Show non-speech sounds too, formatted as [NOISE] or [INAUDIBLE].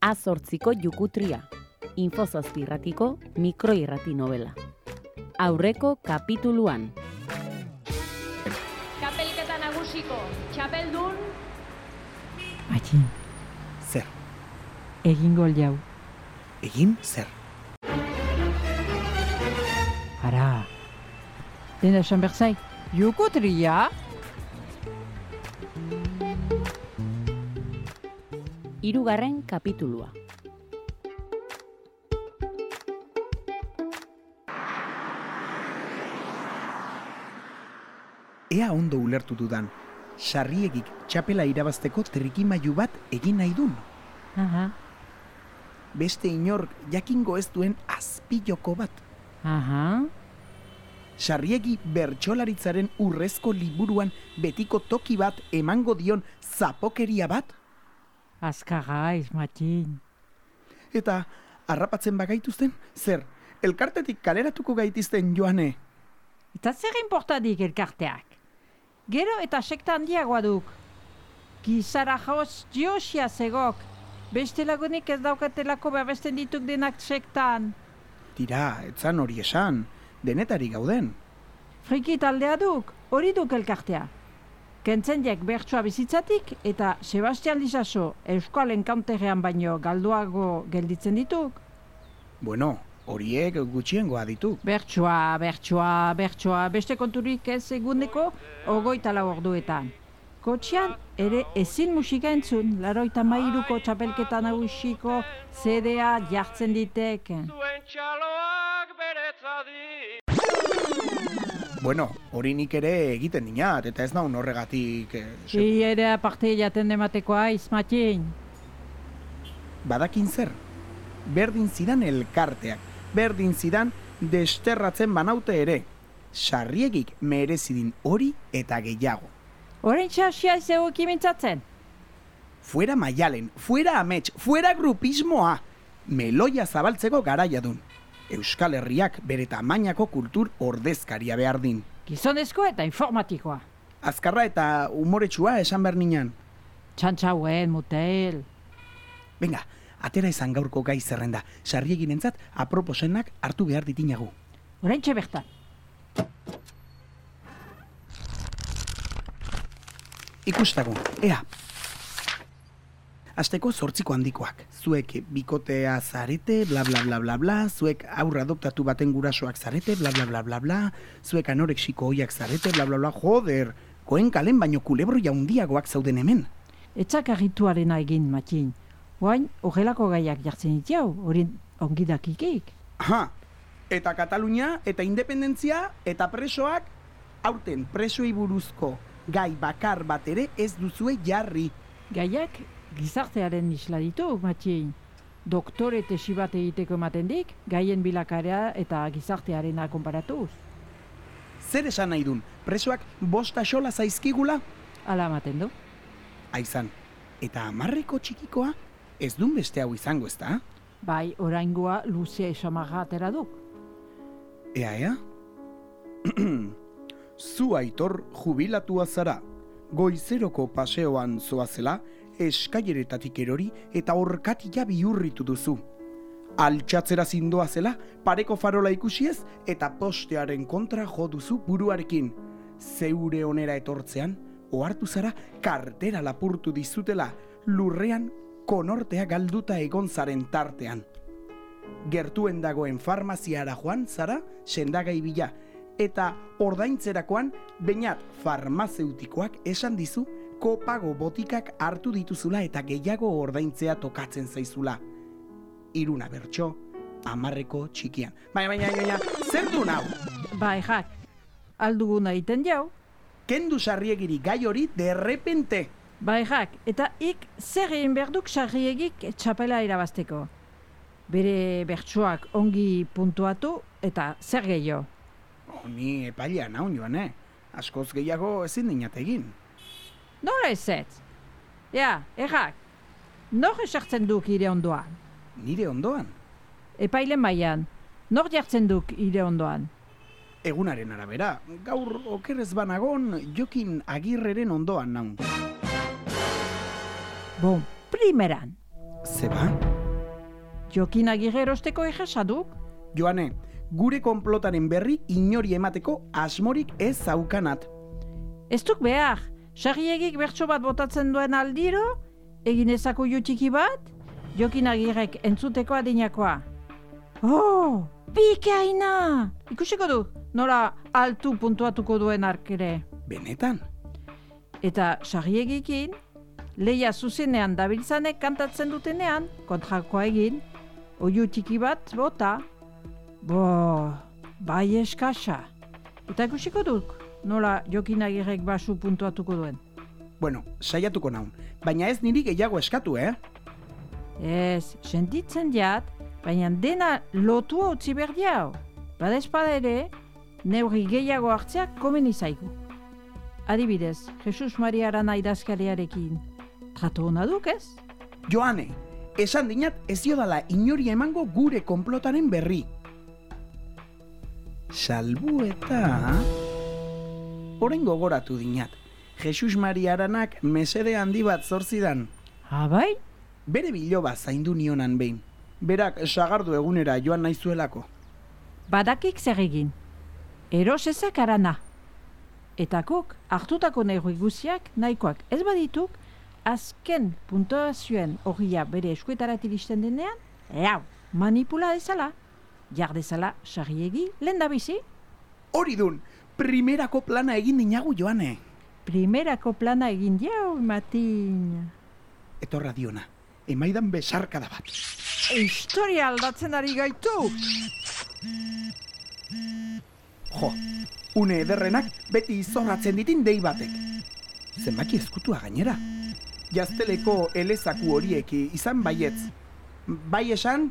Azortziko jukutria, infozazpi irratiko mikroirrati novela. Aurreko kapituluan. Kapelketa nagusiko, txapeldun, Matxin, Zer, egin gol jau. egin zer. Ara. Dena esan berzai, jukutria? Hirugarren kapitulua. Ea ondo ulertu dudan, sarriegik txapela irabazteko trikimailu bat egin nahi dun. Aha, Beste inork jakingo ez duen azpiloko bat. aha. Sarriegi bertsolaritzaren urrezko liburuan betiko toki bat emango dion zapokeria bat? Azkarra ez, Matxin. Eta harrapatzen bagaituzten, zer, elkartetik kaleratuko gaitizten joane. Eta zer importadik elkarteak? Gero eta sekta handiagoa duk. Gizara jaoz josia zegok. Beste lagunik ez daukatelako babesten dituk denak sektan. Tira, etzan hori esan, denetari gauden. Friki taldea duk, hori duk elkartea. Kentzen jek bertsoa bizitzatik eta Sebastian Lizaso Euskal Encounterrean baino galduago gelditzen dituk. Bueno, horiek gutxiengoa ditu. Bertsoa, bertsoa, bertsoa, beste konturik ez eguneko ogoita lau orduetan. Kotxean ere ezin musika entzun, laroita mairuko txapelketa nagusiko CDA jartzen ditek. Zuen txaloak beretzadi Bueno, hori nik ere egiten dinat, eta ez naun horregatik... Eh, Hi ere aparte jaten dematekoa izmatin. Badakin zer? Berdin zidan elkarteak, berdin zidan desterratzen banaute ere. Sarriegik merezidin hori eta gehiago. Horein txasia zeu ekimintzatzen. Fuera maialen, fuera amets, fuera grupismoa. Meloia zabaltzeko garaia dun. Euskal Herriak bere tamainako kultur ordezkaria behar din. Gizonezko eta informatikoa. Azkarra eta umoretsua esan behar ninan. Txantxauen, mutel. Venga, atera izan gaurko gai zerrenda. Sarriegin entzat, aproposenak hartu behar ditinagu. Horein bertan. Ikustagun, ea. Azteko zortziko handikoak. Zuek bikotea zarete, bla bla bla bla bla, zuek aurra adoptatu baten gurasoak zarete, bla bla bla bla bla, zuek anorexiko hoiak zarete, bla bla bla, joder, koen kalen baino kulebro jaundiagoak zauden hemen. Etzak argituarena egin, matxin. Oain, horrelako gaiak jartzen ditiau, hori ongi dakikik. Aha, eta Katalunia, eta independentzia, eta presoak, aurten presoei buruzko gai bakar bat ere ez duzue jarri. Gaiak gizartearen isla ditu, matxin. Doktore tesi bat egiteko ematen dik, gaien bilakarea eta gizartearena konparatuz. Zer esan nahi dun, presoak bosta xola zaizkigula? Ala ematen du. Aizan, eta amarreko txikikoa ez dun beste hau izango ezta? Bai, oraingoa luzea esamarra atera duk. Ea, ea? [CLEARS THROAT] Zu aitor jubilatua zara. Goizeroko paseoan zoazela, eskaileretatik erori eta orkatila bihurritu duzu. Altxatzera zindoa zela, pareko farola ikusiez eta postearen kontra jo duzu buruarekin. Zeure onera etortzean, ohartu zara kartera lapurtu dizutela, lurrean konortea galduta egon zaren tartean gertuen dagoen farmaziara joan zara sendagai bila eta ordaintzerakoan bainat farmazeutikoak esan dizu kopago botikak hartu dituzula eta gehiago ordaintzea tokatzen zaizula. Iruna bertso, amarreko txikian. Baina, baina, baina, zer du nau? Bai, jak, alduguna egiten jau. Kendu sarriegiri gai hori derrepente. Bai, jak, eta ik zer egin behar duk sarriegik txapela irabazteko. Bere bertsoak ongi puntuatu eta zer gehiago. Ni epailea naun joan, eh? Askoz gehiago ezin dinat egin. Nola ez ez? Ja, errak, nor esartzen duk ire ondoan? Nire ondoan. Epaile mailan, nor jartzen duk ire ondoan? Egunaren arabera, gaur okerrez banagon jokin agirreren ondoan naun. Bon, primeran. Zeba? Jokin agirre erosteko egesaduk, Joane, gure konplotaren berri inori emateko asmorik ez zaukanat. ez duk behar, sarriegik bertso bat botatzen duen aldiro, egin ezako txiki bat, jokin agirrek entzuteko adinakoa. Oh, bikaina! Ikusiko du, nola altu puntuatuko duen arkere. Benetan? Eta sarriegikin, leia zuzenean dabiltzanek kantatzen dutenean, kontrakoa egin, oiu txiki bat bota. Bo, bai eskasa. Eta ikusiko duk, nola jokin agirrek basu puntuatuko duen. Bueno, saiatuko naun. Baina ez niri gehiago eskatu, eh? Ez, sentitzen diat, baina dena lotua utzi behar diau. Badezpada ere, neurri gehiago hartzeak komeni zaigu. Adibidez, Jesus Maria Arana idazkariarekin. Trato hona duk ez? Joane, esan dinat ez diodala inori emango gure konplotaren berri. Salbu eta... Orain gogoratu dinat. Jesus Maria Aranak mesede handi bat zorzidan. Abai? Bere biloba zaindu nionan behin. Berak sagardu egunera joan naizuelako. Badakik zer egin. Eros ezak arana. Eta kuk, hartutako neurri guziak nahikoak ez badituk, azken puntuazioen horria bere eskuetarat iristen denean, eau, manipula dezala. Jar dezala sarriegi lehen da bizi. Hori dun, primerako plana egin dinagu joane. Primerako plana egin jau, Matin. Etorra diona, emaidan besarkada bat. Historia aldatzen ari gaitu! Jo, une ederrenak beti izorratzen ditin dei batek. Zenbaki ezkutua gainera. Jazteleko elezaku horiek izan baietz. Bai esan,